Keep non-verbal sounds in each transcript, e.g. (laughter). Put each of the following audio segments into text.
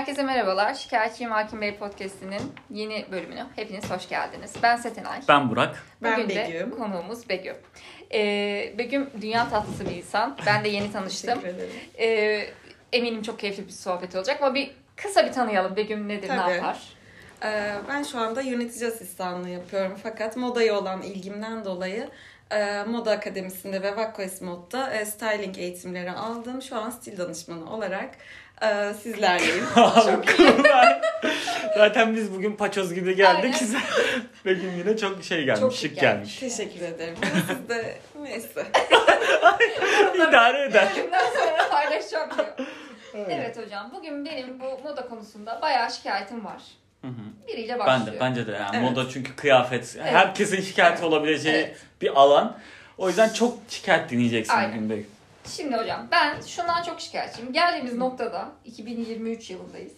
Herkese merhabalar. Şikayetçiyim Hakim Bey Podcast'inin yeni bölümüne hepiniz hoş geldiniz. Ben Setenay. Ben Burak. Bugün Ben de Begüm. konuğumuz Begüm. Ee, Begüm dünya tatlısı bir insan. Ben de yeni (laughs) tanıştım. Teşekkür ederim. Ee, eminim çok keyifli bir sohbet olacak ama bir kısa bir tanıyalım. Begüm nedir, ne Tabii. yapar? Ee, ben şu anda yönetici asistanlığı yapıyorum fakat modaya olan ilgimden dolayı e, Moda Akademisi'nde ve Vakkoes Mod'da e, styling eğitimleri aldım. Şu an stil danışmanı olarak e, sizlerleyim. (laughs) Çok iyi. Zaten biz bugün paçoz gibi geldik. Begüm (laughs) yine çok şey gelmiş, Çok şık şık gelmiş. Teşekkür ederim. Siz de neyse. (laughs) İdare eder. Bölümden sonra paylaşacağım diyor. Evet hocam bugün benim bu moda konusunda bayağı şikayetim var. Hı hı. Biriyle Ben başlıyor. de, bence de yani Evet. moda çünkü kıyafet, herkesin şikayeti Evet. olabileceği Evet. bir alan. O yüzden çok şikayet dinleyeceksin Aynen. bugün Begüm. Şimdi hocam ben şundan çok şikayetçiyim. Geldiğimiz noktada 2023 yılındayız.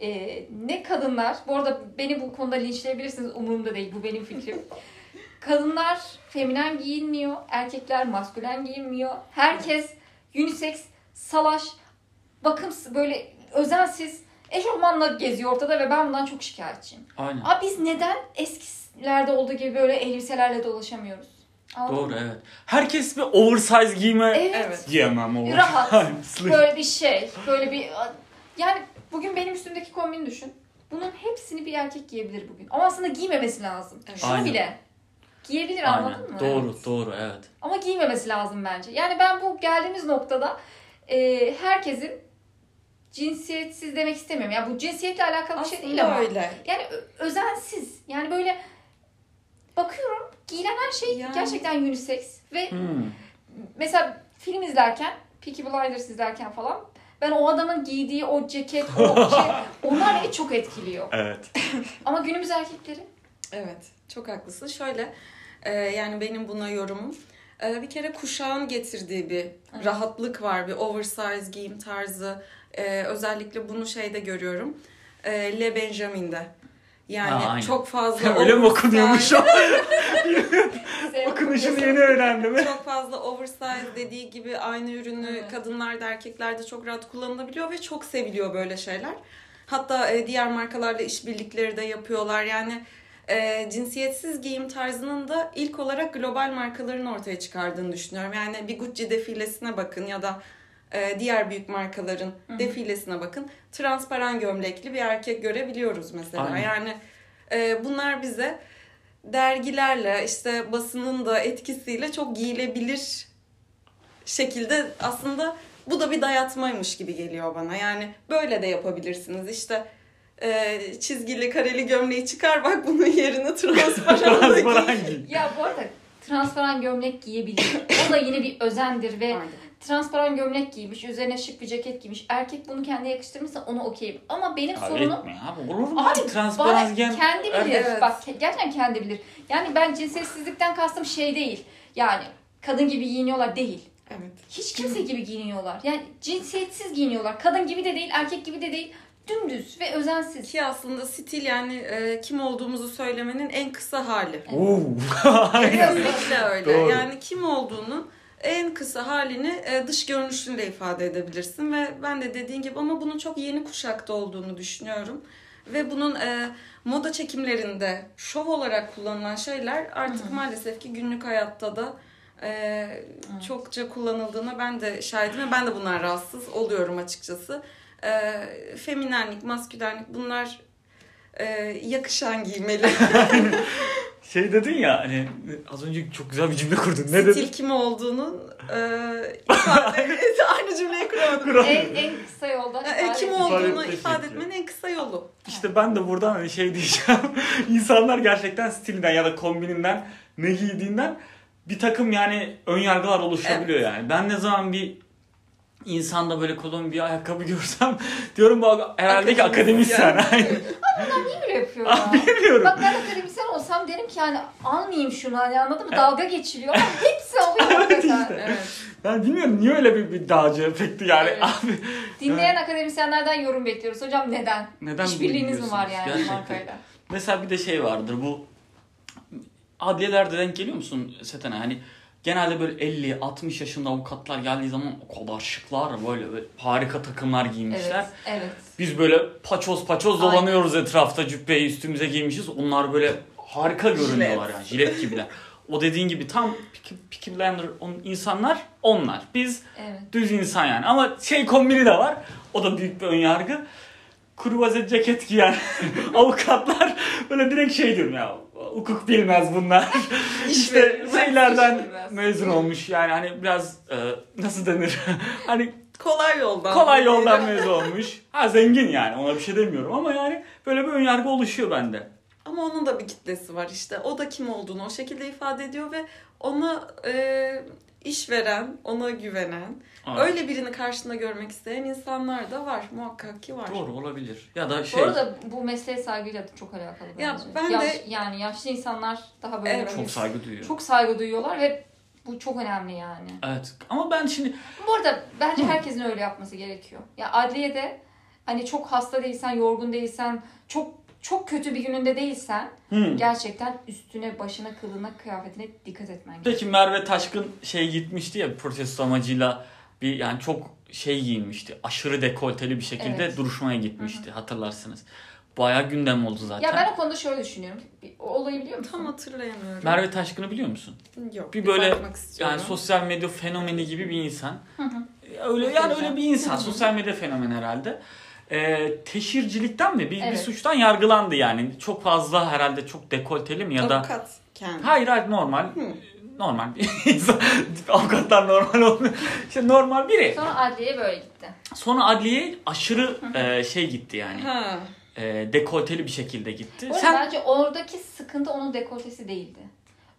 Ee, ne kadınlar, bu arada beni bu konuda linçleyebilirsiniz umurumda değil bu benim fikrim. (laughs) Kadınlar feminen giyinmiyor, erkekler maskülen giyinmiyor. Herkes unisex, salaş, bakımsız böyle özensiz eşofmanla geziyor ortada ve ben bundan çok şikayetçiyim. Aynen. Abi biz neden eskilerde olduğu gibi böyle elbiselerle dolaşamıyoruz? Anladın Doğru mı? evet. Herkes bir oversize giyme Evet. Giyemem o. Rahat. Böyle bir şey. Böyle bir yani bugün benim üstümdeki kombini düşün. Bunun hepsini bir erkek giyebilir bugün. Ama aslında giymemesi lazım. Evet. Şunu Aynen. bile. Giyebilir Aynen. anladın mı? Doğru, Evet. doğru evet. Ama giymemesi lazım bence. Yani ben bu geldiğimiz noktada e, herkesin cinsiyetsiz demek istemiyorum. Yani bu cinsiyetle alakalı bir şey değil Aslında ama. öyle. Yani ö- özensiz. Yani böyle bakıyorum giyilen her şey Yani- gerçekten unisex ve Hmm. mesela film izlerken, Peaky Blinders izlerken falan ben o adamın giydiği o ceket, o (laughs) şey, onlar beni çok etkiliyor. Evet. (laughs) Ama günümüz erkekleri Evet, çok haklısın. Şöyle, e, yani benim buna yorumum. e, bir kere kuşağın getirdiği bir Evet. rahatlık var, bir oversize giyim tarzı. E, özellikle bunu şeyde görüyorum. E, Le Benjamin'de. Yani Ha, çok fazla (laughs) Öyle mi oversize- okunuyormuş o? (laughs) Okunuşunu yeni öğrendim. (laughs) Çok fazla oversize dediği gibi aynı ürünü Evet. kadınlarda erkeklerde çok rahat kullanılabiliyor ve çok seviliyor böyle şeyler. Hatta e, diğer markalarla işbirlikleri de yapıyorlar. Yani e, cinsiyetsiz giyim tarzının da ilk olarak global markaların ortaya çıkardığını düşünüyorum. Yani bir Gucci defilesine bakın ya da e, diğer büyük markaların Hı hı. defilesine bakın. Transparan gömlekli bir erkek görebiliyoruz mesela. Aynen. Yani e, bunlar bize dergilerle işte basının da etkisiyle çok giyilebilir şekilde aslında bu da bir dayatmaymış gibi geliyor bana. Yani böyle de yapabilirsiniz. İşte e, çizgili kareli gömleği çıkar bak bunun (laughs) giy. Transparan giy. Ya bu arada transparan gömlek giyebilir. O da yine bir özendir ve Aynen. Transparan gömlek giymiş, üzerine şık bir ceket giymiş. Erkek bunu kendine yakıştırmışsa onu okeyim. Ama benim Abi sorunum etme abi. Olur mu? Abi Transparan bana giyen... kendi bilir. Evet. Bak ke- gerçekten kendi bilir. Yani ben cinsiyetsizlikten kastım şey değil. Yani kadın gibi giyiniyorlar değil. Evet. Hiç kimse gibi giyiniyorlar. Yani cinsiyetsiz giyiniyorlar. Kadın gibi de değil, erkek gibi de değil. Dümdüz ve özensiz. Ki aslında stil yani e, kim olduğumuzu söylemenin en kısa hali. Oo. (laughs) Aynen. Kesinlikle öyle. Doğru. Yani kim olduğunu en kısa halini e, dış görünüşünle ifade edebilirsin ve ben de dediğin gibi ama bunun çok yeni kuşakta olduğunu düşünüyorum. Ve bunun e, moda çekimlerinde şov olarak kullanılan şeyler artık maalesef ki günlük hayatta da e, çokça kullanıldığına ben de şahidim ve ben de bundan rahatsız oluyorum açıkçası. E, feminenlik, maskülenlik bunlar e, yakışan giymeli. (laughs) Şey dedin ya hani az önce çok güzel bir cümle kurdun. Ne Stil dedin? kim olduğunun e, (laughs) ifade (laughs) aynı cümleyi kuramadım. en, en kısa yolda E, ifade kim olduğunu ifade şekli. etmenin en kısa yolu. İşte ben de buradan hani şey diyeceğim. (laughs) İnsanlar gerçekten stilinden ya da kombininden ne giydiğinden bir takım yani ön yargılar oluşabiliyor yani. Ben ne zaman bir insanda böyle kolon bir ayakkabı görsem diyorum bu herhalde ki akademisyen. Aynen. Niye böyle yapıyor ya? Bilmiyorum. Bak ben olsam derim ki hani almayayım şunu hani anladın mı? Dalga geçiliyor ama hepsi alıyor (laughs) hakikaten. Evet. Ben bilmiyorum niye öyle bir, bir dağcı efekti yani Evet. abi. Dinleyen akademisyenlerden yorum bekliyoruz. Hocam neden? Neden İşbirliğiniz mi var yani Gerçekten. markayla? Mesela bir de şey vardır bu adliyelerde denk geliyor musun Setene? Hani genelde böyle 50-60 yaşında avukatlar geldiği zaman o kadar şıklar böyle, böyle harika takımlar giymişler. Evet, evet. Biz böyle paçoz paçoz Aynen. dolanıyoruz etrafta cübbeyi üstümüze giymişiz. Onlar böyle harika görünüyorlar yani jilet gibiler. O dediğin gibi tam Peaky, Peaky Blender on, insanlar onlar. Biz Evet. düz insan yani. Ama şey kombini de var. O da büyük bir önyargı. Kruvaze ceket giyen (laughs) avukatlar böyle direkt şey diyorum ya hukuk bilmez bunlar. işte şeylerden mezun olmuş yani hani biraz e, nasıl denir (laughs) hani Kolay yoldan. kolay yoldan mezun olmuş. Ha zengin yani ona bir şey demiyorum ama yani böyle bir önyargı oluşuyor bende. Ama onun da bir kitlesi var işte. O da kim olduğunu o şekilde ifade ediyor ve ona e, iş veren, ona güvenen, Evet. öyle birini karşında görmek isteyen insanlar da var. Muhakkak ki var. Doğru olabilir. Ya da şey Bu arada bu mesleğe saygıyla da çok alakalı bence. Ya ben Yaş- de- yani yaşlı insanlar daha böyle Evet. böyle çok saygı duyuyor. çok saygı duyuyorlar ve bu çok önemli yani. Evet ama ben şimdi Bu arada bence herkesin öyle yapması gerekiyor. Ya adliyede hani çok hasta değilsen, yorgun değilsen, çok çok kötü bir gününde değilsen hmm. gerçekten üstüne, başına, kılına, kıyafetine dikkat etmen gerekiyor. Peki Merve Taşkın şey gitmişti ya protesto amacıyla bir yani çok şey giyinmişti. Aşırı dekolteli bir şekilde Evet. duruşmaya gitmişti hatırlarsınız. Bayağı gündem oldu zaten. Ya ben o konuda şöyle düşünüyorum. O olayı biliyor musun? Tam hatırlayamıyorum. Merve Taşkın'ı biliyor musun? Yok. bir Bir böyle. Yani sosyal medya fenomeni gibi bir insan. Hı hı. Öyle yani öyle bir insan. Hı hı. Sosyal medya fenomeni herhalde. Ee, teşhircilikten mi? Bir, bir Evet. suçtan yargılandı yani. Çok fazla herhalde çok dekolteli mi ya da Avukat kendi. Hayır hayır normal. Hı. Normal bir (laughs) insan. Avukatlar normal olmuyor. İşte normal biri. Sonra adliyeye böyle gitti. Sonra adliyeye aşırı e, şey gitti yani. Ha. E, dekolteli bir şekilde gitti. Bu arada Sen bence oradaki sıkıntı onun dekoltesi değildi.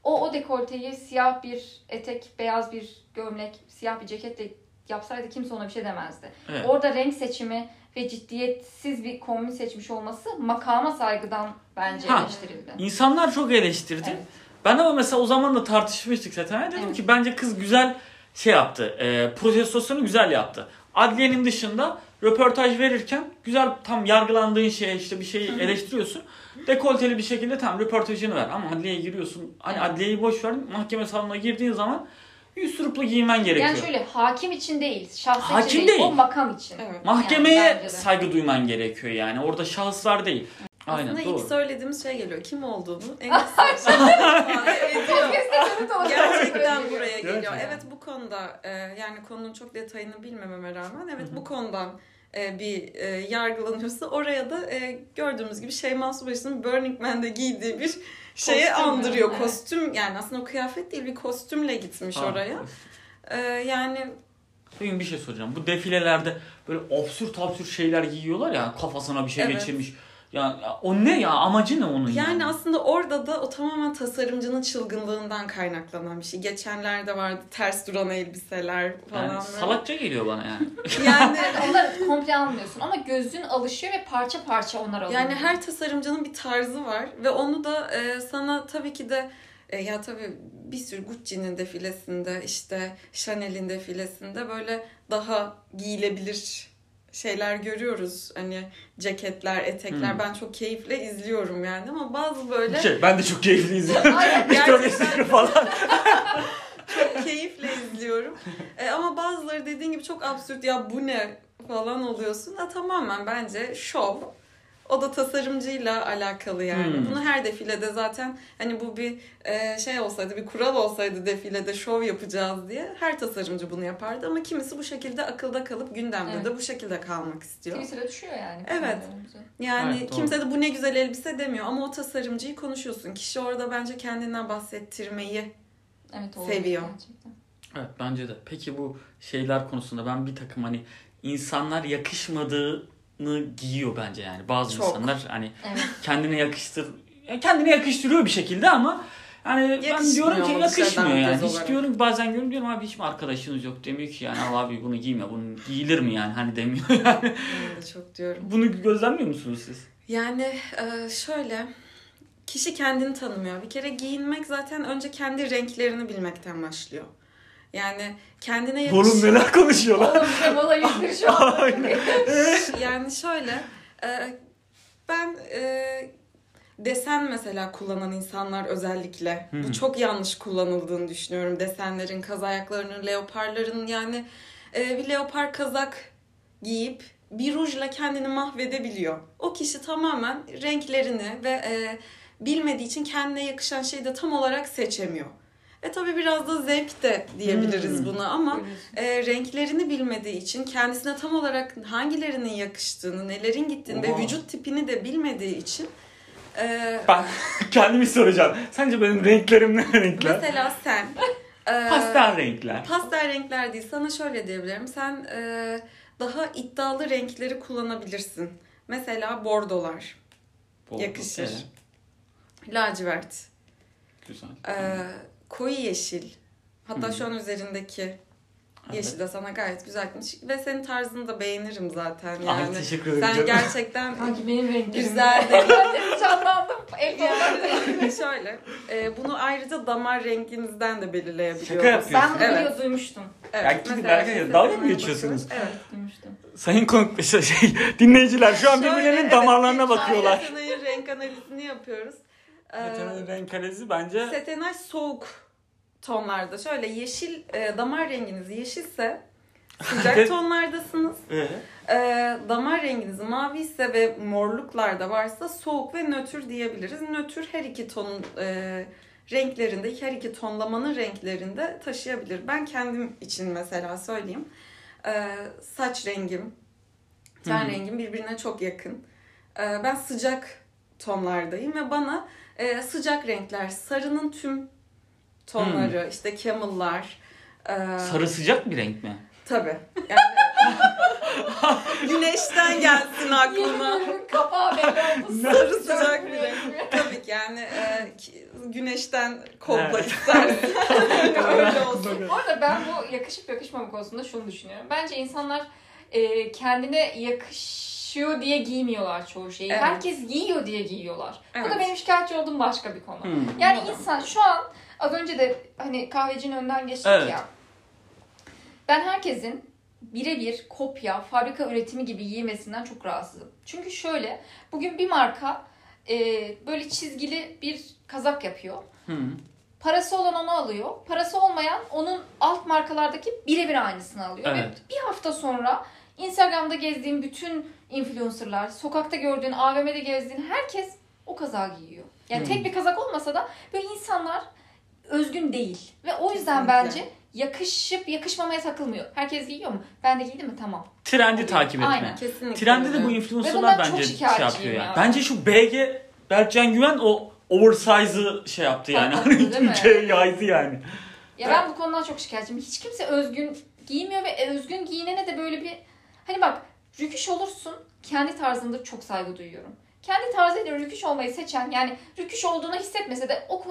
O o dekolteyi siyah bir etek, beyaz bir gömlek, siyah bir ceketle yapsaydı kimse ona bir şey demezdi. Evet. Orada renk seçimi ve ciddiyetsiz bir kombin seçmiş olması makama saygıdan bence Ha. eleştirildi. insanlar çok eleştirdi. Evet. Ben ama mesela o zaman da tartışmıştık zaten. Dedim Evet. ki bence kız güzel şey yaptı. E, protestosunu güzel yaptı. Adliyenin dışında röportaj verirken güzel tam yargılandığın şeye işte bir şeyi eleştiriyorsun. Dekolteli bir şekilde tam röportajını ver. Ama adliyeye giriyorsun. Hani adliyeyi boş ver. Mahkeme salonuna girdiğin zaman yüz sırıplı giymen gerekiyor. Yani şöyle hakim için değil, şahsı Hakim için değil, değil. o makam için. Evet. Mahkemeye Yani saygı duyman gerekiyor yani. Orada şahıslar değil. Aynen Aslında doğru. ilk söylediğimiz şey geliyor. Kim olduğunu en (laughs) ediyor. Gerçekten buraya geliyor. Gerçekten. Evet bu konuda e, yani konunun çok detayını bilmememe rağmen evet bu konudan e, bir e, yargılanıyorsa oraya da gördüğümüz gibi Şeyma Subaşı'nın Burning Man'de giydiği bir şeye Kostüm, andırıyor. evet. Kostüm yani aslında o kıyafet değil bir kostümle gitmiş Ha. oraya. E, yani Bugün bir şey soracağım. Bu defilelerde böyle absürt absürt şeyler giyiyorlar ya kafasına bir şey Evet. geçirmiş. Ya, ya o ne ya? Amacı ne onun yani? Yani aslında orada da o tamamen tasarımcının çılgınlığından kaynaklanan bir şey. Geçenlerde vardı ters duran elbiseler falan. Yani salakça geliyor bana yani. (laughs) Yani Yani onları komple almıyorsun ama gözün alışıyor ve parça parça onlar alıyor. yani her tasarımcının bir tarzı var ve onu da e, sana tabii ki de e, ya tabii bir sürü Gucci'nin defilesinde işte Chanel'in defilesinde böyle daha giyilebilir şeyler görüyoruz. Hani ceketler, etekler Hmm. ben çok keyifle izliyorum yani ama bazı böyle Şey, ben de çok keyifli izliyorum. (laughs) Gerçekten. Secret falan. (laughs) (laughs) çok keyifle izliyorum. E, ama bazıları dediğin gibi çok absürt ya bu ne falan oluyorsun. Ha, tamamen bence şov. O da tasarımcıyla alakalı yani. Hmm. Bunu her defilede zaten hani bu bir e, şey olsaydı bir kural olsaydı defilede şov yapacağız diye her tasarımcı bunu yapardı ama kimisi bu şekilde akılda kalıp gündemde Evet. de bu şekilde kalmak istiyor. Twitter'a düşüyor yani. Evet. Yani Evet, doğru. kimse de bu ne güzel elbise demiyor ama o tasarımcıyı konuşuyorsun. Kişi orada bence kendinden bahsettirmeyi Evet, Seviyor. Gerçekten. Evet bence de. Peki bu şeyler konusunda ben bir takım hani insanlar yakışmadığını giyiyor bence yani. Bazı Çok. insanlar hani Evet. kendine yakıştır ya kendine yakıştırıyor bir şekilde ama yani ben diyorum ki yakışmıyor yani. Hiç olarak. diyorum bazen görüyorum diyorum abi hiç mi arkadaşınız yok demiyor ki yani "Al abi bunu giyme bunu giyilir mi yani hani demiyor (laughs) yani. ben de çok diyorum. Bunu gözlemliyor musunuz siz? Yani e, şöyle kişi kendini tanımıyor. Bir kere giyinmek zaten önce kendi renklerini bilmekten başlıyor. Yani kendine Oğlum yakışır. neler konuşuyorlar. Oğlum Kemal'a yüzdür şu an. yani şöyle e, ben e, desen mesela kullanan insanlar özellikle. Hı. Bu çok yanlış kullanıldığını düşünüyorum. Desenlerin, kaz ayaklarının, leoparların yani e, bir leopar kazak giyip bir rujla kendini mahvedebiliyor. O kişi tamamen renklerini ve e, bilmediği için kendine yakışan şeyi de tam olarak seçemiyor. Ve tabii biraz da zevk de diyebiliriz Hmm. buna ama e, renklerini bilmediği için kendisine tam olarak hangilerinin yakıştığını, nelerin gittiğini ve Oha. vücut tipini de bilmediği için e, Ben (laughs) kendimi soracağım. Sence benim renklerim ne renkler? mesela sen e, Pastel renkler. pastel renkler değil sana şöyle diyebilirim sen e, daha iddialı renkleri kullanabilirsin. Mesela bordolar, Oldu. yakışır. Evet, lacivert, güzel. e, koyu yeşil. Hatta Hı. şu an üzerindeki Evet. yeşil de sana gayet güzel gitmiş. Ve senin tarzını da beğenirim zaten yani. Ay teşekkür ederim. Sen canım. gerçekten (laughs) Sanki benim renklerim. güzel de Canlandım. El yani (laughs) şöyle e, bunu ayrıca damar renginizden de belirleyebiliyoruz. Şaka yapıyorsun. Ben bunu Evet. biliyor duymuştum. Evet, Ya gidin arkadaşlar, dalga mı geçiyorsunuz? Evet. Duymuştum. Sayın konuk (laughs) şey, dinleyiciler şu an Şöyle, birbirlerinin evet, damarlarına bakıyorlar. Setenay'ın renk analizini yapıyoruz. Ee, Setenay'ın renk kalesi bence Setenay soğuk tonlarda. Şöyle yeşil e, damar renginiz yeşilse sıcak (laughs) tonlardasınız. Ee, E, damar renginiz mavi ise ve morluklarda varsa soğuk ve nötr diyebiliriz. Nötr her iki tonun e, renklerinde, her iki tonlamanın renklerinde taşıyabilir. Ben kendim için mesela söyleyeyim. E, saç rengim, ten rengim birbirine çok yakın. E, ben sıcak tonlardayım ve bana e, sıcak renkler, sarının tüm tonları, işte camel'lar, e, sarı sıcak bir renk mi? Tabii. Yani (laughs) güneşten gelsin aklıma. Kapağı belli oldu. (laughs) Sarı sıcak bir renk. Tabii ki yani e, güneşten kokla Evet. istersen. (laughs) Öyle olsun. Bu arada ben bu yakışıp yakışmama konusunda şunu düşünüyorum. Bence insanlar e, kendine yakışıyor diye giymiyorlar çoğu şeyi. Evet. Herkes giyiyor diye giyiyorlar. Bu Evet. da benim şikayetçi olduğum başka bir konu. Hmm. Yani Anladım. insan şu an az önce de hani kahvecinin önden geçtik Evet. ya. Ben herkesin birebir kopya, fabrika üretimi gibi giymesinden çok rahatsızım. Çünkü şöyle, bugün bir marka e, böyle çizgili bir kazak yapıyor. Hı. Parası olan onu alıyor. Parası olmayan onun alt markalardaki birebir aynısını alıyor. Evet. Ve bir hafta sonra Instagram'da gezdiğin bütün influencerlar, sokakta gördüğün, AVM'de gezdiğin herkes o kazağı giyiyor. Yani Hmm. tek bir kazak olmasa da böyle insanlar özgün değil. Ve o yüzden Kesinlikle. bence yakışıp yakışmamaya takılmıyor. Herkes giyiyor mu? Ben de giydim mi? Tamam. Trendi takip etme. Aynen. Kesinlikle. Trende de bu influencerlar bundan çok bence şey yapıyor yani. ya. Bence şu BG Berkcan Güven o oversize'ı şey yaptı yani. Hani ülkeye yaydı yani. Ya ben bu konudan çok şikayetçiyim. Hiç kimse özgün giymiyor ve özgün giyinene de böyle bir hani bak rüküş olursun kendi tarzında çok saygı duyuyorum. Kendi tarzıyla rüküş olmayı seçen yani rüküş olduğunu hissetmese de o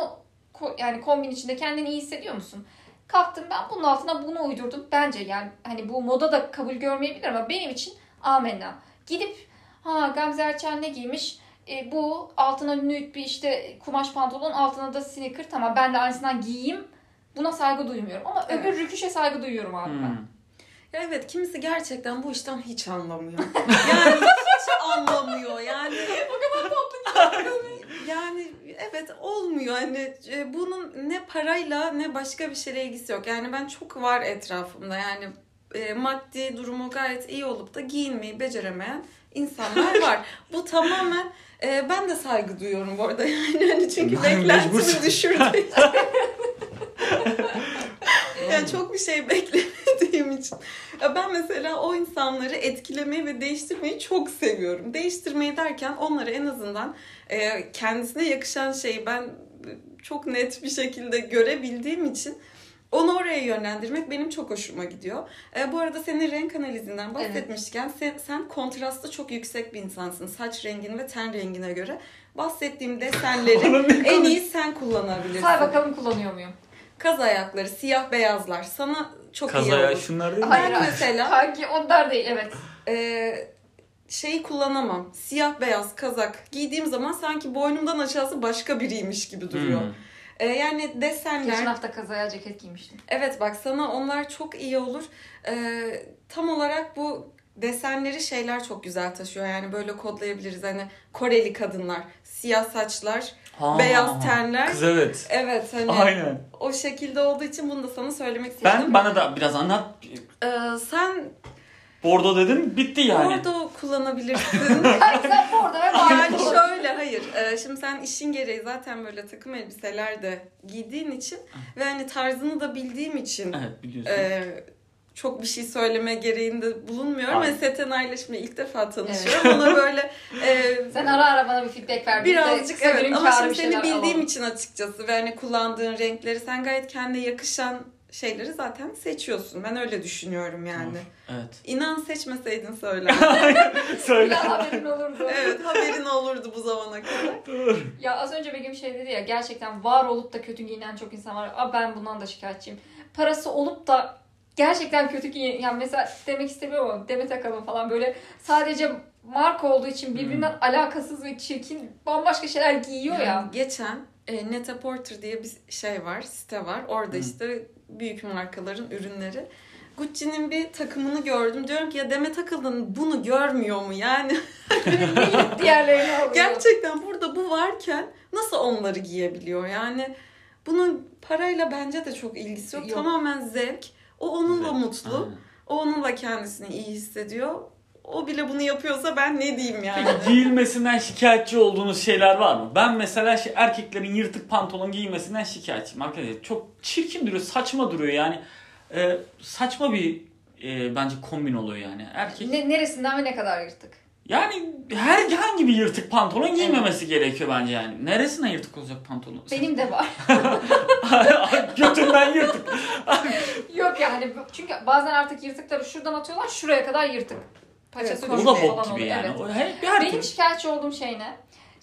ko- yani kombin içinde kendini iyi hissediyor musun? Kalktım ben bunun altına bunu uydurdum. Bence yani hani bu moda da kabul görmeyebilir ama benim için amenna. Gidip ha Gamze Erçel ne giymiş? E, bu altına nude bir işte kumaş pantolon altına da sneaker tamam ben de aynısından giyeyim Buna saygı duymuyorum ama Evet. öbür rüküşe saygı duyuyorum abi ben. Ya evet kimisi gerçekten bu işten hiç anlamıyor. (laughs) Yani hiç anlamıyor yani. Yani evet olmuyor hani e, bunun ne parayla ne başka bir şeyle ilgisi yok. Yani ben çok var etrafımda yani e, maddi durumu gayet iyi olup da giyinmeyi beceremeyen insanlar (laughs) var. Bu tamamen e, ben de saygı duyuyorum bu arada (laughs) yani hani çünkü beklentimi düşürdü. Yani çok bir şey beklemediğim için. Ya ben mesela o insanları etkilemeyi ve değiştirmeyi çok seviyorum. Değiştirmeyi derken onları en azından e, kendisine yakışan şeyi ben çok net bir şekilde görebildiğim için onu oraya yönlendirmek benim çok hoşuma gidiyor. E, bu arada senin renk analizinden bahsetmişken sen, sen kontrastı çok yüksek bir insansın. Saç rengin ve ten rengine göre. Bahsettiğim desenleri (laughs) en iyi sen kullanabilirsin. Say bakalım kullanıyor muyum? Kaz ayakları, siyah beyazlar sana çok iyi Kazaya olur. şunlar değil mi? Hayır, Ben mesela Hangi onlar değil evet. e, şeyi kullanamam. Siyah beyaz kazak giydiğim zaman sanki boynumdan aşağısı başka biriymiş gibi duruyor. Hmm. E, yani desenler Geçen hafta kazaya ceket giymiştim. Evet bak sana onlar çok iyi olur. Ee, tam olarak bu desenleri şeyler çok güzel taşıyor. Yani böyle kodlayabiliriz. Hani Koreli kadınlar, siyah saçlar, Ha, beyaz tenler. Kız evet. Evet hani Aynen. o şekilde olduğu için bunu da sana söylemek istedim. Ben bana da biraz anlat. Ee, sen Bordo dedin bitti yani. orada kullanabilirsin. (laughs) Sen orada ve yani şöyle hayır. Ee, şimdi sen işin gereği zaten böyle takım elbiseler de giydiğin için ve hani tarzını da bildiğim için Evet biliyorsun. e, çok bir şey söyleme gereğinde bulunmuyorum. Aynen. Ve Setenay'la şimdi ilk defa tanışıyorum. Ona böyle e, (laughs) Sen ara ara bana bir feedback ver. De birazcık kısa evet ama şimdi seni bildiğim alalım. için açıkçası ve hani kullandığın renkleri sen gayet kendine yakışan şeyleri zaten seçiyorsun. Ben öyle düşünüyorum yani. Evet. İnan seçmeseydin söyle. Söyle. Ya haberin olurdu. evet haberin olurdu bu zamana kadar. (laughs) Dur. Ya az önce Begüm şey dedi ya gerçekten var olup da kötü giyinen çok insan var. Aa ben bundan da şikayetçiyim. Parası olup da gerçekten kötü giyinen yani mesela demek istemiyorum ama Demet Akalın falan böyle sadece marka olduğu için birbirinden Hmm. alakasız ve çirkin bambaşka şeyler giyiyor ya. Yani geçen e, Neta Porter diye bir şey var, site var. Orada Hı. işte büyük markaların ürünleri. Gucci'nin bir takımını gördüm. Diyorum ki ya Demet Akalın bunu görmüyor mu? Yani (laughs) diğerlerini alıyor. gerçekten burada bu varken nasıl onları giyebiliyor? Yani bunun parayla bence de çok ilgisi yok. Yok. Tamamen zevk. O onunla Güzel. mutlu. Aynen. O onunla kendisini iyi hissediyor. O bile bunu yapıyorsa ben ne diyeyim yani? Peki giyilmesinden şikayetçi olduğunuz şeyler var mı? Ben mesela şey, erkeklerin yırtık pantolon giymesinden şikayetçiyim arkadaşlar. Çok çirkin duruyor, saçma duruyor yani. Ee, saçma bir e, bence kombin oluyor yani. Erkek Ne, neresinden ve ne kadar yırtık? Yani herhangi bir yırtık pantolon giymemesi gerekiyor bence yani. Neresinden yırtık olacak pantolon? Benim de var. (laughs) Götümden yırtık. (laughs) Yok yani çünkü bazen artık yırtıkları şuradan atıyorlar şuraya kadar yırtık. Paçası Evet, O da bok gibi oluyor. yani. Evet. O her, her Benim şikayetçi olduğum şey ne?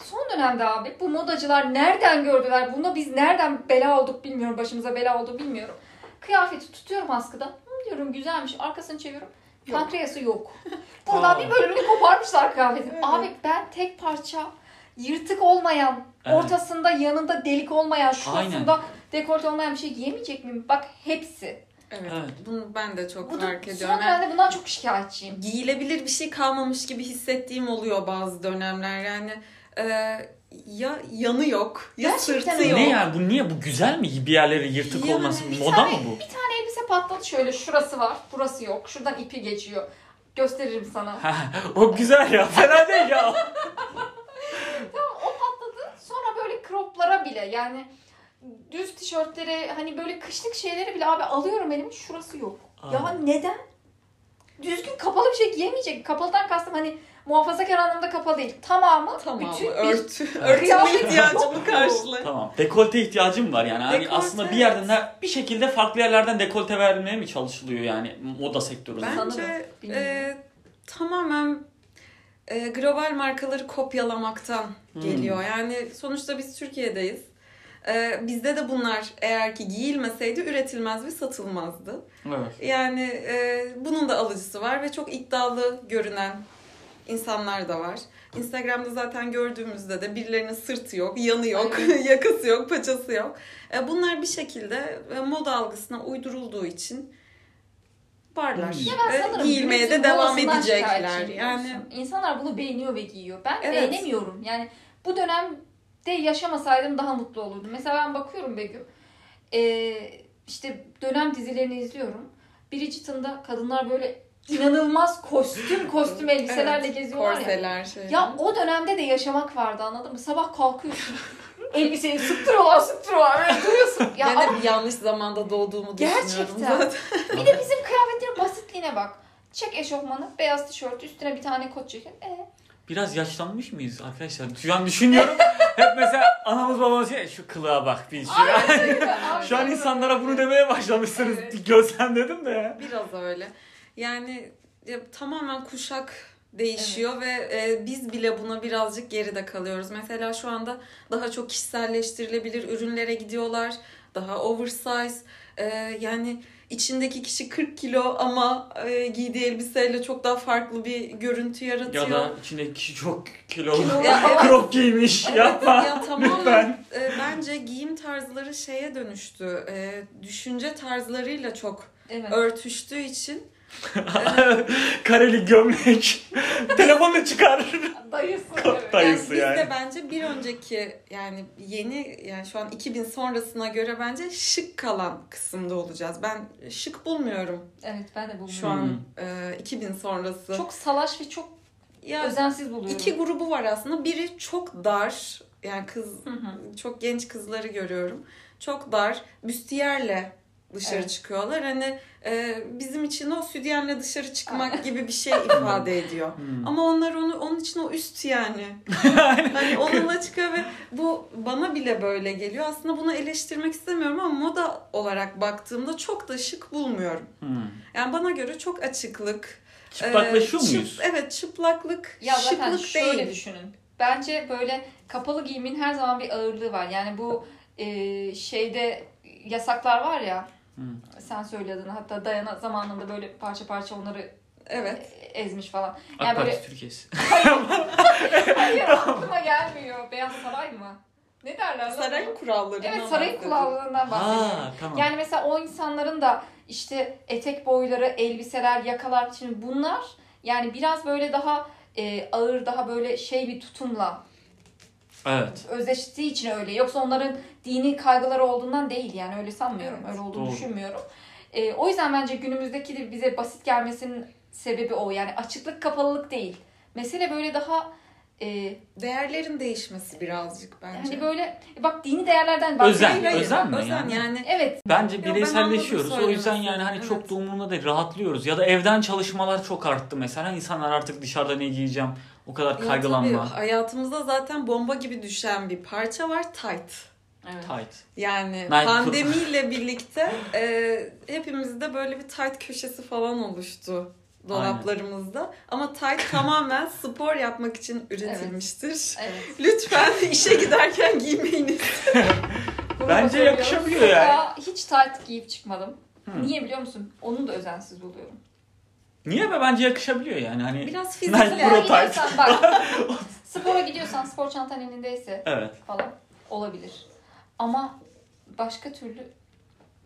Son dönemde abi bu modacılar nereden gördüler? Buna biz nereden bela olduk bilmiyorum. Başımıza bela oldu bilmiyorum. Kıyafeti tutuyorum askıda. Hı, diyorum güzelmiş. Arkasını çeviriyorum. Yok. Pankreası yok. (laughs) Buradan bir bölümünü koparmışlar kıyafetin. Evet. Abi ben tek parça yırtık olmayan, Evet. ortasında yanında delik olmayan, Aynen. şurasında dekolte olmayan bir şey giyemeyecek miyim? Bak hepsi. Evet. Evet. Bunu ben de çok Bu da, fark son ediyorum. Yani dönemde bundan çok şikayetçiyim. giyilebilir bir şey kalmamış gibi hissettiğim oluyor bazı dönemler. Yani e, ya yanı yok, ya Gerçekten sırtı yok. Ne yani bu niye bu güzel mi bir yerleri yırtık Yani olması moda tane- mı bu? Bir tane elbise patladı şöyle. Şurası var, burası yok. Şuradan ipi geçiyor. Gösteririm sana. o güzel ya fena değil ya. (laughs) Tamam o patladı. Sonra böyle croplara bile yani düz tişörtleri hani böyle kışlık şeyleri bile abi alıyorum elime şurası yok. Ya Aa. neden? Düzgün kapalı bir şey giyemeyecek. Kapalıdan kastım hani muhafazakar anlamda kapalı değil. Tamamı Tamam bütün bir örtü, örtme kıyafet ihtiyacımı yok. karşılıyor. Tamam. Dekolte ihtiyacım var yani. Hani Dekolte, aslında bir yerden de bir şekilde farklı yerlerden dekolte vermeye mi çalışılıyor yani moda sektöründe? Bence Sanırım, bilmiyorum. e, tamamen e, global markaları kopyalamaktan Hmm. geliyor. Yani sonuçta biz Türkiye'deyiz. E, bizde de bunlar eğer ki giyilmeseydi üretilmez ve satılmazdı. Evet. Yani e, bunun da alıcısı var ve çok iddialı görünen insanlar da var. Instagram'da zaten gördüğümüzde de birilerinin sırtı yok, yanı yok, (laughs) yakası yok, paçası yok. E, bunlar bir şekilde e, moda algısına uydurulduğu için varlar. Hmm. Ya ben Ve sanırım giyilmeye de devam edecekler. Yani? İnsanlar bunu beğeniyor ve giyiyor. Ben Evet. beğenemiyorum. Yani bu dönemde yaşamasaydım daha mutlu olurdum. Mesela ben bakıyorum Begüm. Ee, işte dönem dizilerini izliyorum. Bridgerton'da kadınlar böyle inanılmaz kostüm (laughs) kostüm elbiselerle Evet, geziyorlar ya. korseler şey. Ya o dönemde de yaşamak vardı anladın mı? Sabah kalkıyorsun. (laughs) elbiseyi sıktırıyorlar sıktırıyorlar. Böyle duruyorsun. Ya ben ama de bir yanlış zamanda doğduğumu düşünüyorum Gerçekten. zaten. bir de (laughs) bizim kıyafetlerin basitliğine bak. Çek eşofmanı, beyaz tişört, üstüne bir tane kot ceket. E, Biraz yaşlanmış mıyız arkadaşlar? Şu an düşünüyorum. Hep mesela anamız babamız şey şu kılığa bak bir şu. Aynen. Şu an insanlara bunu demeye başlamışsınız. Evet. Bir Gözlemledim de ya. Biraz öyle. Yani ya, tamamen kuşak değişiyor ve e, biz bile buna birazcık geride kalıyoruz. Mesela şu anda daha çok kişiselleştirilebilir ürünlere gidiyorlar. Daha oversize. E, yani içindeki kişi 40 kilo ama e, giydiği elbiseyle çok daha farklı bir görüntü yaratıyor. Ya da içindeki kişi çok kilolu. Kilolu. (laughs) Ya evet. Crop giymiş. Yapma. ya tamamen Lütfen. e, bence giyim tarzları şeye dönüştü. E, düşünce tarzlarıyla çok Evet. örtüştüğü için (laughs) Kareli gömlek. (laughs) Telefonu çıkar. Dayısı. evet. Dayısı. biz yani. de bence bir önceki yani yeni yani şu an 2000 sonrasına göre bence şık kalan kısımda olacağız. Ben şık bulmuyorum Evet ben de bulmuyorum. şu an e, 2000 sonrası. Çok salaş ve çok ya özensiz buluyorum. iki grubu var aslında. Biri çok dar. Yani kız Hı hı. çok genç kızları görüyorum. Çok dar, büstiyerle dışarı Evet. çıkıyorlar. Hani e, bizim için o sütyenle dışarı çıkmak gibi bir şey ifade ediyor. Hmm. Ama onlar onu onun için o üst yani. (laughs) hani onunla çıkıyor ve bu bana bile böyle geliyor. Aslında bunu eleştirmek istemiyorum ama moda olarak baktığımda çok da şık bulmuyorum. Hmm. Yani bana göre çok açıklık. Çıplaklaşıyor e, çıp- muyuz? evet çıplaklık, Ya zaten şıklık şöyle değil. düşünün. Bence böyle kapalı giyimin her zaman bir ağırlığı var. Yani bu e, şeyde yasaklar var ya. Hı. Sen söyle adını. Hatta Dayana zamanında böyle parça parça onları Evet. ezmiş falan. AK Yani Parti böyle Türkiye'si. (laughs) hayır aklıma gelmiyor. Beyaz Saray mı? Ne derler? lan Sarayın ona? kurallarından Evet sarayın kurallarından bahsediyorum. Ha tamam. Yani mesela o insanların da işte etek boyları, elbiseler, yakalar şimdi bunlar yani biraz böyle daha e, ağır, daha böyle şey bir tutumla Evet. özleştiği için öyle. Yoksa onların dini kaygıları olduğundan değil yani öyle sanmıyorum. Evet, öyle olduğunu doğru. düşünmüyorum. E, o yüzden bence günümüzdeki de bize basit gelmesinin sebebi o. Yani açıklık kapalılık değil. Mesele böyle daha e, Değerlerin değişmesi birazcık bence. hani böyle bak dini değerlerden Özen. bahsediyorum. Hayır, hayır. özen mi Özen yani? yani? Evet. Bence Yo, ben bireyselleşiyoruz. O yüzden yani hani istediğini. çok da umurumda değil. Rahatlıyoruz. Ya da evden çalışmalar çok arttı mesela. İnsanlar artık dışarıda ne giyeceğim o kadar Ya kaygılanma. tabii, hayatımızda zaten bomba gibi düşen bir parça var tight. Evet. Tight. Yani Night pandemiyle birlikte e, hepimizde böyle bir tight köşesi falan oluştu dolaplarımızda. Ama tight (laughs) tamamen spor yapmak için üretilmiştir. Evet. (laughs) Lütfen işe giderken giymeyiniz. (laughs) Bence Sokağa yani. hiç tight giyip çıkmadım. Hı. Niye biliyor musun? Onu da özensiz buluyorum. Niye be? Bence yakışabiliyor yani. Hani Biraz tight. gidiyorsan bak. (laughs) spora gidiyorsan spor çantan elindeyse evet. falan olabilir. Ama başka türlü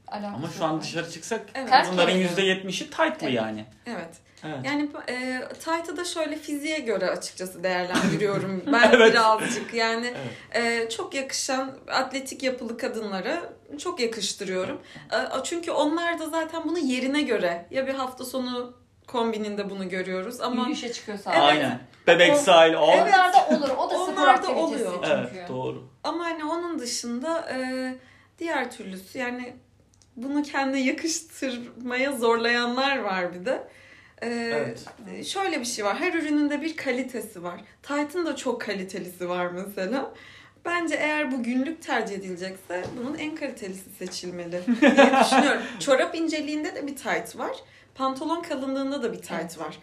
alakası Ama şu an dışarı çıksak Evet. Bunların geliyor. %70'i tight'lı Evet. yani. Evet. Evet. Yani e, tight'ı da şöyle fiziğe göre açıkçası değerlendiriyorum. (laughs) Ben Evet. birazcık yani Evet. e, çok yakışan atletik yapılı kadınlara çok yakıştırıyorum. E, çünkü onlar da zaten bunu yerine göre ya bir hafta sonu kombininde bunu görüyoruz ama Yürüyüşe çıkıyorsa. Evet. Aynen. Bebek sahil. O. Evet. Olur. O da spor Onlar da aktivitesi oluyor. çünkü. Evet doğru. ama hani onun dışında e, diğer türlüsü yani bunu kendine yakıştırmaya zorlayanlar var bir de. E, Evet. Şöyle bir şey var. Her ürünün de bir kalitesi var. Tight'ın da çok kalitelisi var mesela. Bence eğer bu günlük tercih edilecekse bunun en kalitelisi seçilmeli diye (laughs) düşünüyorum. Çorap inceliğinde de bir tight var. Pantolon kalınlığında da bir tight Evet. var.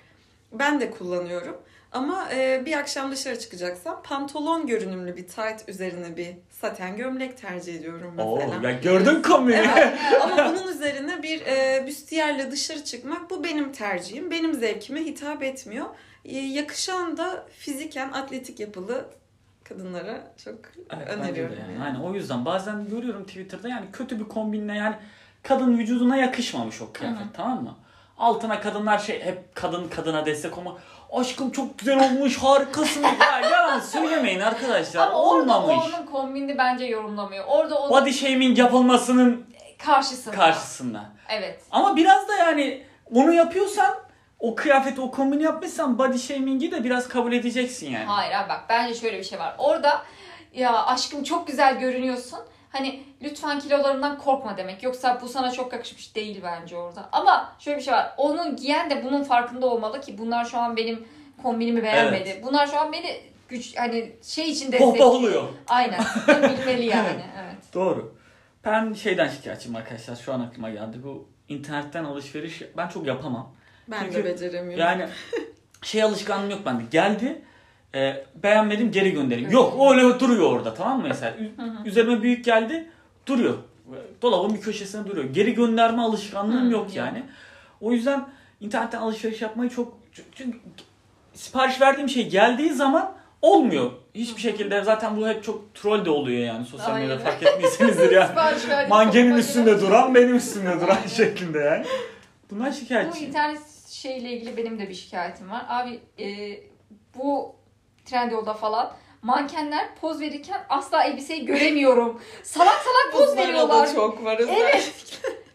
Ben de kullanıyorum. Ama e, bir akşam dışarı çıkacaksam pantolon görünümlü bir tight üzerine bir saten gömlek tercih ediyorum Oo, mesela. ya gördün kombini. Evet. Ama bunun üzerine bir e, büstiyerle dışarı çıkmak bu benim tercihim. Benim zevkime hitap etmiyor. E, yakışan da fiziken atletik yapılı kadınlara çok Evet, öneriyorum. yani. yani. Hani o yüzden bazen görüyorum Twitter'da yani kötü bir kombinle yani kadın vücuduna yakışmamış o kıyafet Hı hı. tamam mı? Altına kadınlar şey hep kadın kadına destek olma. Aşkım çok güzel olmuş harikasın. ya yalan söylemeyin arkadaşlar. Ama orada Olmamış. onun kombini bence yorumlamıyor. Orada onun Body shaming yapılmasının karşısında. karşısında. Evet. Ama biraz da yani onu yapıyorsan o kıyafeti o kombini yapmışsan body shaming'i de biraz kabul edeceksin yani. Hayır abi bak bence şöyle bir şey var. Orada ya aşkım çok güzel görünüyorsun. Hani lütfen kilolarından korkma demek. Yoksa bu sana çok yakışmış değil bence orada. Ama şöyle bir şey var. Onun giyen de bunun farkında olmalı ki bunlar şu an benim kombinimi beğenmedi. Bunlar şu an beni güç hani şey için destekliyor. Pohpohluyor. Aynen. (laughs) Bilmeli yani. Evet. Doğru. Ben şeyden şikayetçiyim arkadaşlar. Şu an aklıma geldi. Bu internetten alışveriş ben çok yapamam. Ben Çünkü de beceremiyorum. Yani şey alışkanlığım yok bende. Geldi e, beğenmedim geri göndereyim. Evet. Yok öyle duruyor orada tamam mı mesela? Ü- Hı hı. Üzerime büyük geldi duruyor. Dolabın bir köşesine duruyor. Geri gönderme alışkanlığım Hı, yok yani. O yüzden internetten alışveriş yapmayı çok çünkü sipariş verdiğim şey geldiği zaman olmuyor. Hiçbir şekilde zaten bu hep çok troll de oluyor yani sosyal medyada fark etmişsinizdir (laughs) yani. Mangenin üstünde giren- duran benim üstümde duran Aynen. şeklinde yani. Bundan Bu şikayetçiyim. internet şeyle ilgili benim de bir şikayetim var. Abi e, bu Trendyol'da falan mankenler poz verirken asla elbiseyi göremiyorum. Salak salak poz veriyorlar. çok var. Evet.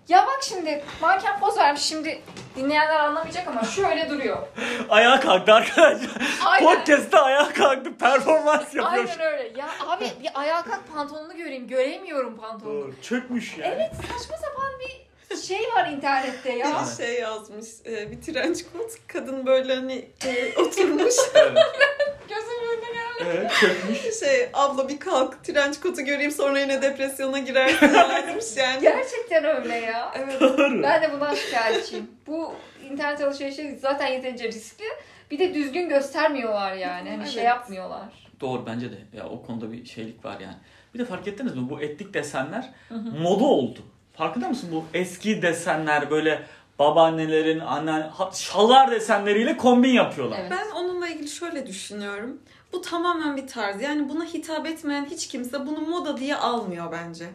Ya bak şimdi manken poz vermiş şimdi dinleyenler anlamayacak ama şöyle duruyor. Ayağa kalktı arkadaşlar. Aynen. Podcast'ta ayağa kalktı. Performans yapıyor. Aynen öyle. Ya abi bir ayağa kalk pantolonunu göreyim. Göremiyorum pantolonunu. Doğru. Çökmüş yani. Evet saçma sapan bir şey var internette ya. Bir şey yazmış e, bir trenç kot kadın böyle hani e, oturmuş (laughs) Evet. Gözümün önüne geldi. evet çökmüş. şey abla bir kalk trenç kotu göreyim sonra yine depresyona girersin yazmış yani. Gerçekten öyle ya. Evet. Doğru. Ben de bundan şikayetçiyim. Bu internet alışverişi zaten yeterince riskli. Bir de düzgün göstermiyorlar yani. Hani şey Evet. yapmıyorlar. Doğru bence de. Ya o konuda bir şeylik var yani. Bir de fark ettiniz mi? Bu etnik desenler moda oldu. Farkında mısın? Bu eski desenler böyle babaannelerin, anne, ha- şalvar desenleriyle kombin yapıyorlar. Evet. Ben onunla ilgili şöyle düşünüyorum. Bu tamamen bir tarz. Yani buna hitap etmeyen hiç kimse bunu moda diye almıyor bence.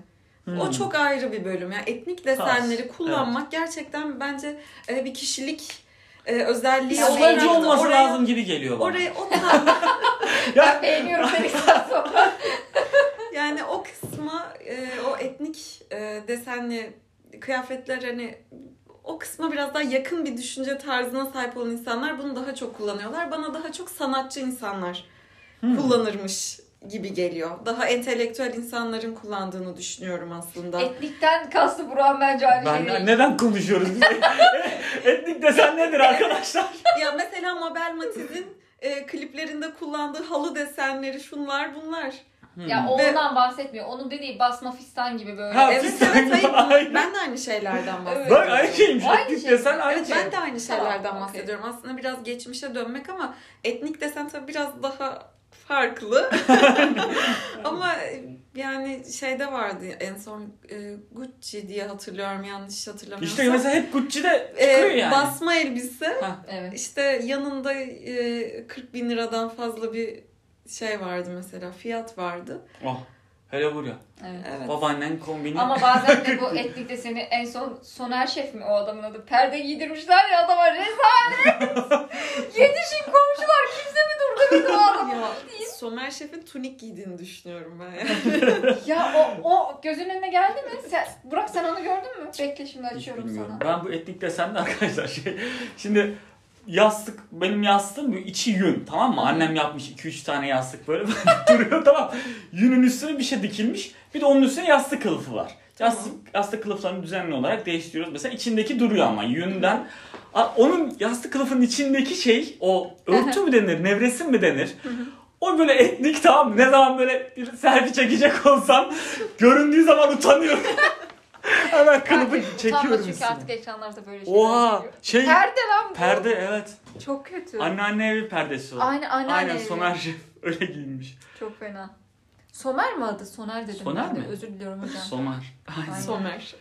Hmm. O çok ayrı bir bölüm. Yani etnik desenleri kullanmak gerçekten bence e, bir kişilik e, özelliği Ya Oraya- olması oraya, lazım gibi geliyor bana. Oraya o tarz, (laughs) Ben beğeniyorum seni (laughs) yani o kısma e, o etnik e, desenli kıyafetler hani o kısma biraz daha yakın bir düşünce tarzına sahip olan insanlar bunu daha çok kullanıyorlar. Bana daha çok sanatçı insanlar Hmm. kullanırmış gibi geliyor. Daha entelektüel insanların kullandığını düşünüyorum aslında. Etnikten kastı Burak'ın bence aynı şey Ben değil. neden konuşuyoruz biz? (laughs) Etnik desen nedir arkadaşlar? (laughs) ya mesela Mabel Matiz'in e, kliplerinde kullandığı halı desenleri şunlar bunlar. Ya Hmm. Ve- ondan bahsetmiyor. Onun dediği basma fistan gibi böyle. Ha, Evet fistan evet hayır Aynen. ben de aynı şeylerden bahsediyorum. Bak aynı şeymiş. Aynı Etnik şey. desen aynı Evet şey. ben de aynı şeylerden Tamam, bahsediyorum. Aslında biraz geçmişe dönmek ama etnik desen tabii biraz daha farklı. (laughs) ama yani şeyde vardı en son e, Gucci diye hatırlıyorum yanlış hatırlamıyorsam. İşte mesela hep Gucci'de E, çıkıyor yani. basma elbise Evet. işte yanında e, 40 bin liradan fazla bir şey vardı mesela fiyat vardı. Oh. Hele buraya. evet. Evet. Babaannen kombini. Ama bazen de bu (laughs) etnik deseni en son Soner Şef mi o adamın adı? Perde giydirmişler ya adama rezalet. (laughs) Yetişin komşular kimse mi durdurdu o adamı? Ya Somer Şef'in tunik giydiğini düşünüyorum ben yani. (laughs) Ya o, o gözünün önüne geldi mi? Sen, Burak sen onu gördün mü? Bekle şimdi açıyorum sana. Ben bu etnik desenli arkadaşlar şey. Şimdi yastık benim yastığım bu içi yün tamam mı? Annem yapmış 2-3 tane yastık böyle (laughs) duruyor tamam. Yünün üstüne bir şey dikilmiş. Bir de onun üstüne yastık kılıfı var. Yastık, yastık kılıflarını düzenli olarak değiştiriyoruz. Mesela içindeki duruyor ama yünden. Onun yastık kılıfının içindeki şey o örtü mü denir, nevresim mi denir? O böyle etnik tamam? Ne zaman böyle bir selfie çekecek olsam göründüğü zaman utanıyorum. (laughs) Hemen kılıfı Kanki, utanma çekiyorum çünkü üstüne. artık ekranlarda böyle şeyler Oha geliyor. şey Perde lan bu. perde evet. Çok kötü. Anneanne evi perdesi o. Aynen anneanne Aynen evi. Somer Şef (laughs) öyle giyinmiş. Çok fena. Somer mi adı? Soner dedim. Soner ben de. mi? Özür diliyorum hocam. (laughs) Somer. Aynen. Aynen. Somer.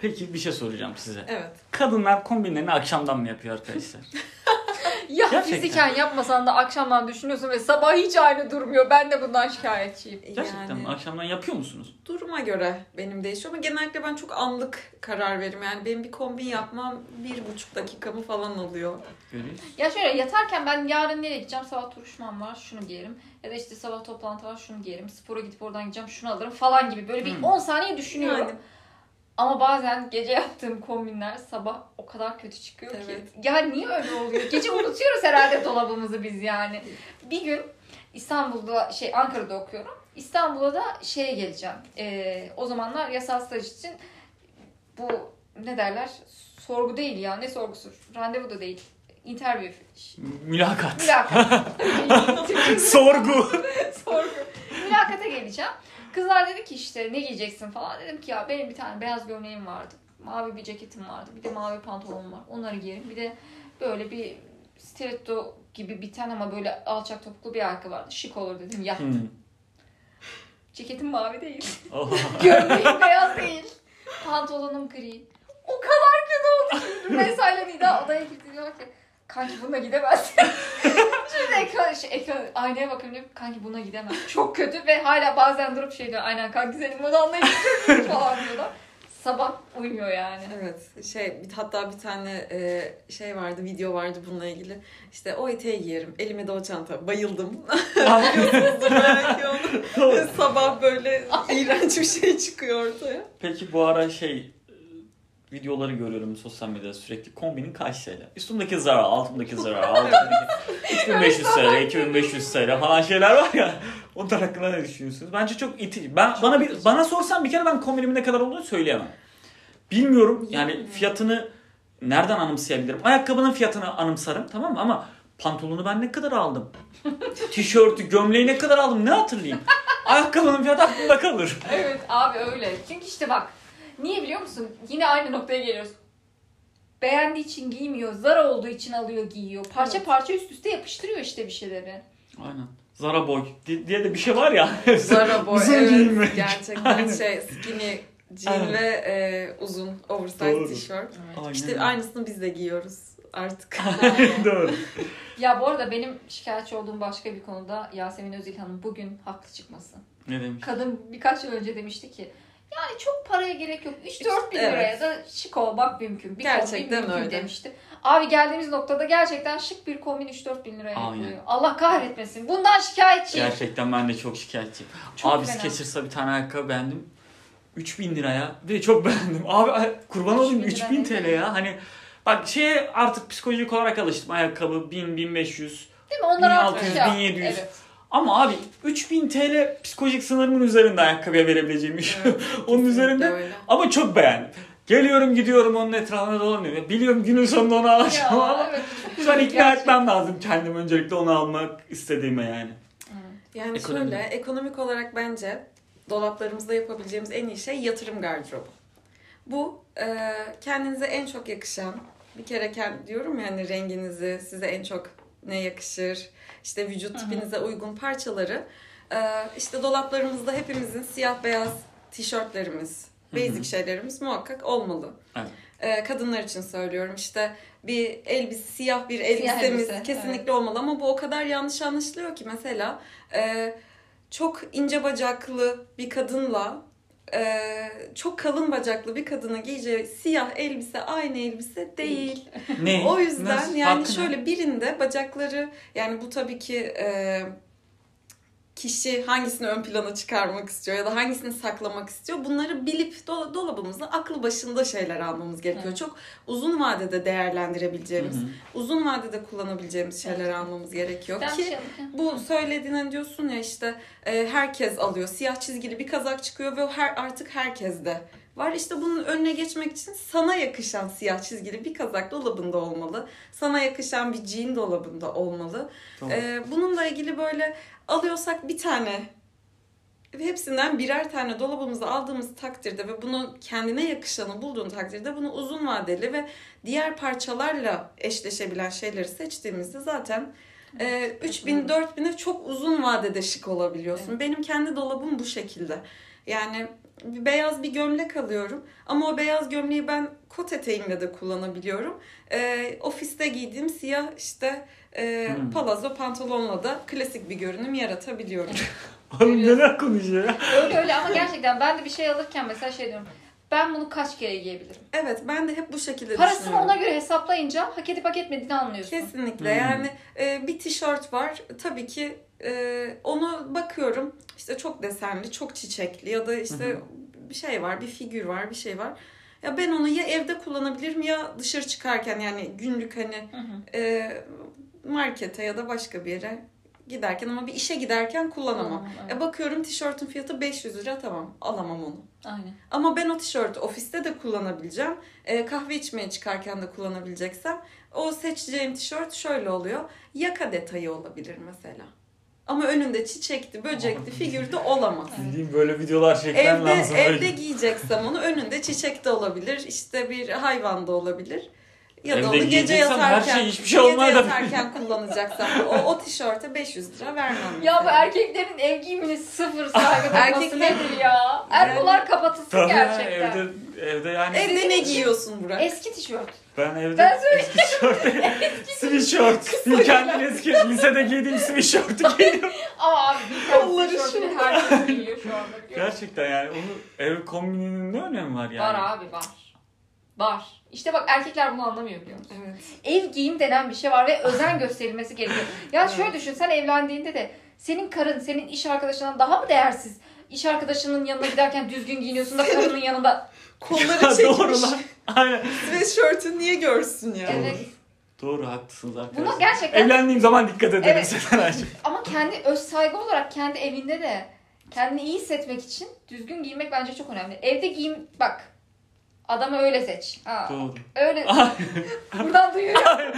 Peki bir şey soracağım size. Evet. Kadınlar kombinlerini akşamdan mı yapıyor arkadaşlar? (laughs) (laughs) Ya Gerçekten. fiziken yapmasan da akşamdan düşünüyorsun ve sabah hiç aynı durmuyor. Ben de bundan şikayetçiyim. Gerçekten yani, mi? Akşamdan yapıyor musunuz? Duruma göre benim değişiyor ama genellikle ben çok anlık karar veririm. Yani benim bir kombin yapmam bir buçuk dakikamı falan alıyor. Görüyoruz. Ya şöyle yatarken ben yarın nereye gideceğim? Sabah duruşmam var şunu giyerim. Ya da işte sabah toplantı var şunu giyerim. Spora gidip oradan gideceğim şunu alırım falan gibi. Böyle bir Hmm. 10 saniye düşünüyorum. Yani Ama bazen gece yaptığım kombinler sabah o kadar kötü çıkıyor ki. Evet. Ya niye öyle oluyor? Gece unutuyoruz herhalde dolabımızı biz yani. Bir gün İstanbul'da şey Ankara'da okuyorum. İstanbul'a da şeye geleceğim. Ee, o zamanlar yasal staj için bu ne derler? Sorgu değil ya. Ne sorgusu? Randevu da değil. Interview. Mülakat. Mülakat. (laughs) (laughs) Sorgu. Sorgu. Mülakata geleceğim. Kızlar dedi ki işte ne giyeceksin falan. Dedim ki ya benim bir tane beyaz gömleğim vardı. Mavi bir ceketim vardı. Bir de mavi pantolonum var. Onları giyerim. Bir de böyle bir stiletto gibi biten ama böyle alçak topuklu bir ayakkabı vardı. Şık olur dedim. Ya Hmm. ceketim mavi değil. (laughs) Gömleğim beyaz değil. Pantolonum gri. O kadar kötü oldu ki. İle Nida odaya gitti diyor ki kanki bununla gidemezsin. (laughs) Şimdi ekran, şey, ekran, aynaya bakıyorum diyorum kanki buna gidemem. Çok kötü ve hala bazen durup şey diyor aynen kanki senin çok iyi falan diyorlar. Sabah uymuyor yani. Evet şey bir- hatta bir tane e, şey vardı video vardı bununla ilgili. İşte o eteği giyerim. Elime de o çanta. Bayıldım. Biliyorsunuzdur (laughs) belki onu. Sabah böyle iğrenç bir şey çıkıyor ortaya. Peki bu ara şey videoları görüyorum sosyal medyada sürekli kombinin kaç (laughs) TL? Üstümdeki Zara, altımdaki Zara, altımdaki 3500 TL, 2500 TL falan şeyler var ya. Onlar hakkında ne düşünüyorsunuz? Bence çok itici. Ben Çok bana bir itici. bana sorsan bir kere ben kombinimin ne kadar olduğunu söyleyemem. Bilmiyorum yani Bilmiyorum. fiyatını nereden anımsayabilirim? Ayakkabının fiyatını anımsarım tamam mı? Ama pantolonu ben ne kadar aldım? (laughs) Tişörtü, gömleği ne kadar aldım? Ne hatırlayayım? Ayakkabının fiyatı aklımda kalır. Evet abi öyle. Çünkü işte bak niye biliyor musun? Yine aynı noktaya geliyoruz. Beğendiği için giymiyor. Zara olduğu için alıyor giyiyor. Parça Evet. parça üst üste yapıştırıyor işte bir şeyleri. Aynen. Zara boy di- diye de bir şey var ya. (laughs) Zara boy Uzun evet giyinme. gerçekten Aynen. şey skinny jean ve e, uzun oversize tişört. Aynen. İşte aynısını biz de giyiyoruz artık. (laughs) (laughs) Doğru. ya bu arada benim şikayetçi olduğum başka bir konuda Yasemin Özilhan'ın bugün haklı çıkması. Ne demiş? Kadın birkaç yıl önce demişti ki yani çok paraya gerek yok. 3-4 bin Evet. liraya da şık olmak mümkün. Bir Gerçekten mümkün öyle. demişti. Abi geldiğimiz noktada gerçekten şık bir kombin 3-4 bin liraya Aynen. yapılıyor. Allah kahretmesin. Bundan şikayetçiyim. Gerçekten ben de çok şikayetçiyim. Çok Abi. Skechers'a bir tane ayakkabı beğendim. 3000 liraya ve çok beğendim. Abi kurban olayım 3000 lira 3000 ne? TL ya. Hani bak şeye artık psikolojik olarak alıştım. Ayakkabı 1000 1500. Değil mi? Onlar artık 1600, şey yap- 1700. Evet. Ama abi 3000 TL psikolojik sınırımın üzerinde ayakkabıya verebileceğim iş. Evet, (laughs) Onun üzerinde öyle. ama çok beğendim. Geliyorum gidiyorum onun etrafına dolanıyorum. Biliyorum günün sonunda onu alacağım ama Ya, evet. (laughs) ben ikna Gerçekten. etmem lazım kendimi öncelikle onu almak istediğime yani. Yani Ekonomi. şöyle ekonomik olarak bence dolaplarımızda yapabileceğimiz en iyi şey yatırım gardırobu. Bu e, kendinize en çok yakışan bir kere kend, diyorum ya hani renginizi size en çok ne yakışır işte vücut tipinize uygun parçaları. E, işte dolaplarımızda hepimizin siyah beyaz tişörtlerimiz basic şeylerimiz muhakkak olmalı. Evet. E, kadınlar için söylüyorum. İşte bir elbise siyah bir Siyah elbisemiz elbise, kesinlikle olmalı. Ama bu o kadar yanlış anlaşılıyor ki mesela e, çok ince bacaklı bir kadınla e, çok kalın bacaklı bir kadının giyeceği siyah elbise aynı elbise değil. Ne? O yüzden Nasıl? yani Hakkı şöyle birinde bacakları yani bu tabii ki e, kişi hangisini ön plana çıkarmak istiyor ya da hangisini saklamak istiyor. Bunları bilip do- dolabımızda aklı başında şeyler almamız gerekiyor. Evet. Çok uzun vadede değerlendirebileceğimiz, Hı hı. uzun vadede kullanabileceğimiz şeyler Evet. almamız gerekiyor Ben ki şey bu söylediğin hani diyorsun ya işte e, herkes alıyor. Siyah çizgili bir kazak çıkıyor ve her artık herkeste var. İşte bunun önüne geçmek için sana yakışan siyah çizgili bir kazak dolabında olmalı. Sana yakışan bir jean dolabında olmalı. Doğru. E, bununla ilgili böyle alıyorsak bir tane ve hepsinden birer tane dolabımıza aldığımız takdirde ve bunu kendine yakışanı bulduğun takdirde bunu uzun vadeli ve diğer parçalarla eşleşebilen şeyleri seçtiğimizde zaten e, 3000 4000'e çok uzun vadede şık olabiliyorsun. Benim kendi dolabım bu şekilde. Yani bir beyaz bir gömlek alıyorum ama o beyaz gömleği ben kot eteğimle de kullanabiliyorum. E, ofiste giydiğim siyah işte e, Hmm. palazzo pantolonla da klasik bir görünüm yaratabiliyorum. (laughs) Oğlum neler konuşuyor ya? Öyle öyle ama gerçekten ben de bir şey alırken mesela şey diyorum. Ben bunu kaç kere giyebilirim? evet ben de hep bu şekilde Parasını düşünüyorum. ona göre hesaplayınca hak edip hak etmediğini anlıyorsun. Kesinlikle Hmm. yani e, bir tişört var tabii ki e, onu bakıyorum işte çok desenli çok çiçekli ya da işte Hı bir şey var bir figür var bir şey var. Ya ben onu ya evde kullanabilirim ya dışarı çıkarken yani günlük hani Hı hı. e, markete ya da başka bir yere giderken ama bir işe giderken kullanamam. Evet. E, bakıyorum tişörtün fiyatı 500 lira tamam alamam onu. Aynen. Ama ben o tişörtü ofiste de kullanabileceğim. E, kahve içmeye çıkarken de kullanabileceksem o seçeceğim tişört şöyle oluyor. Yaka detayı olabilir mesela. Ama önünde çiçekti, böcekti, figürde olamaz. Bildiğim böyle videolar çekmem Evde, lazım. evde giyeceksem onu önünde çiçek de olabilir, işte bir hayvan da olabilir. Ya da onu gece giyeceksem her yatarken, şey hiçbir şey gece da- yatarken kullanacaksan o, o tişörte 500 lira vermem. Ya bu erkeklerin ev giyimine sıfır saygı duyması Erkekler- nedir ya? Erkolar kapatılsın Tabii ya, gerçekten. evde, evde yani Evde ne giyiyorsun Burak? Eski tişört. ben evde Ben eski tişört, sweatshirt, bir kendim eski lisede giydiğim sweatshirt'ü giyiyorum. Ama (laughs) abi bir tane Kolları tişörtünü herkes giyiyor şu anda. Gerçekten yani onu ev kombininin ne önemi var yani? Var abi var. Var. İşte bak erkekler bunu anlamıyor biliyor musun? Evet. Ev giyim denen bir şey var ve özen gösterilmesi gerekiyor. Ya Evet. şöyle düşün sen evlendiğinde de senin karın senin iş arkadaşından daha mı değersiz? İş arkadaşının yanına giderken düzgün giyiniyorsun da karının yanında. Kolları Ya çekmiş. doğru lan. Aynen. Sweatshirt'ü niye görsün ya? Evet. Doğru haklısınız arkadaşlar. Buna gerçekten Evlendiğim zaman dikkat ederim Evet. (laughs) Ama kendi öz saygı olarak kendi evinde de kendini iyi hissetmek için düzgün giyinmek bence çok önemli. Evde giyim bak adamı öyle seç. Ha, Doğru. öyle (laughs) buradan duyuyorum.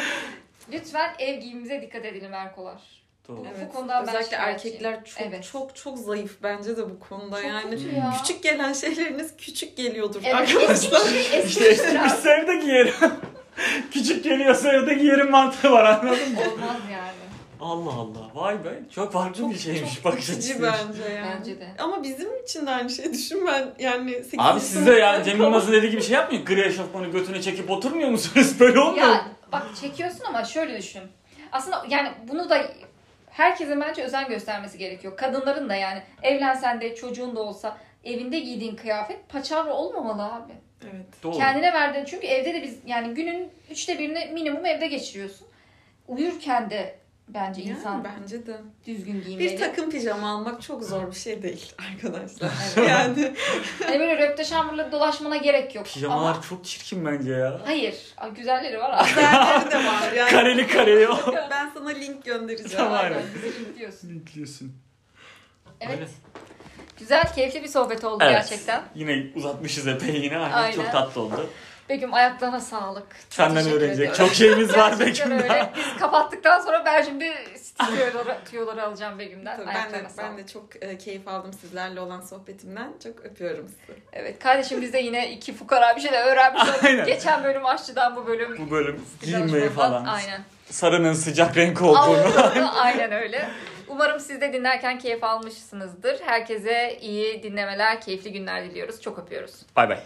Lütfen ev giyimimize dikkat edelim erkolar. Doğru. Evet. Bu konudan ben Özellikle erkekler çok Evet. çok çok zayıf bence de bu konuda Çok yani. kötü ya. Küçük gelen şeyleriniz küçük geliyordur Evet, arkadaşlar. eski şey, eski İşte bir eski şey bir evde giyerim. (laughs) Küçük geliyorsa evde giyerim mantığı var anladın mı? Olmaz yani. Allah Allah. Vay be. Çok farklı Çok- bir şeymiş çok bakış açısı. bence yani. Bence de. Ama bizim için de aynı şey düşün ben yani 8. Abi siz de yani Cem Yılmaz'ın dediği gibi şey yapmıyor. Gri eşofmanı götüne çekip oturmuyor musunuz? (laughs) Böyle olmuyor mu? Ya bak çekiyorsun ama şöyle düşün. Aslında yani bunu da herkesin bence özen göstermesi gerekiyor. Kadınların da yani evlensen de çocuğun da olsa evinde giydiğin kıyafet paçavra olmamalı abi. Evet. Doğru. Kendine verdiğin çünkü evde de biz yani günün üçte birini minimum evde geçiriyorsun. Uyurken de bence Yani insan bence de. düzgün giyinmeli. Bir takım pijama almak çok zor bir şey değil (laughs) arkadaşlar. Evet. (laughs) yani Hani böyle röpte şambırla dolaşmana gerek yok. Pijamalar Ama çok çirkin bence ya. hayır. Ay, Güzelleri var abi. güzelleri de var (laughs) yani. Kareli kareli o. Ben sana link göndereceğim. Tamam. Aynen. Bizi diyorsun. Linkliyorsun. Evet. Öyle. Güzel, keyifli bir sohbet oldu Evet. gerçekten. Yine uzatmışız epey yine. Aynen. Aynen. Çok tatlı oldu. Begüm ayaklarına sağlık. Çok Senden öğrenecek ediyorum. çok şeyimiz var Begüm'den. öyle. Biz kapattıktan sonra ben şimdi tüyoları, tüyoları alacağım Begüm'den. Tabii ben de ben de çok e, keyif aldım sizlerle olan sohbetimden. Çok öpüyorum sizi. Evet kardeşim biz de yine iki fukara bir şeyler öğrenmiş olduk. Geçen bölüm aşçıdan bu bölüm Bu bölüm giyinmeyi falan. Aynen. Sarının sıcak renk. Olduğunu, (laughs) aynen öyle. Umarım siz de dinlerken keyif almışsınızdır. Herkese iyi dinlemeler, keyifli günler diliyoruz. Çok öpüyoruz. Bay bay.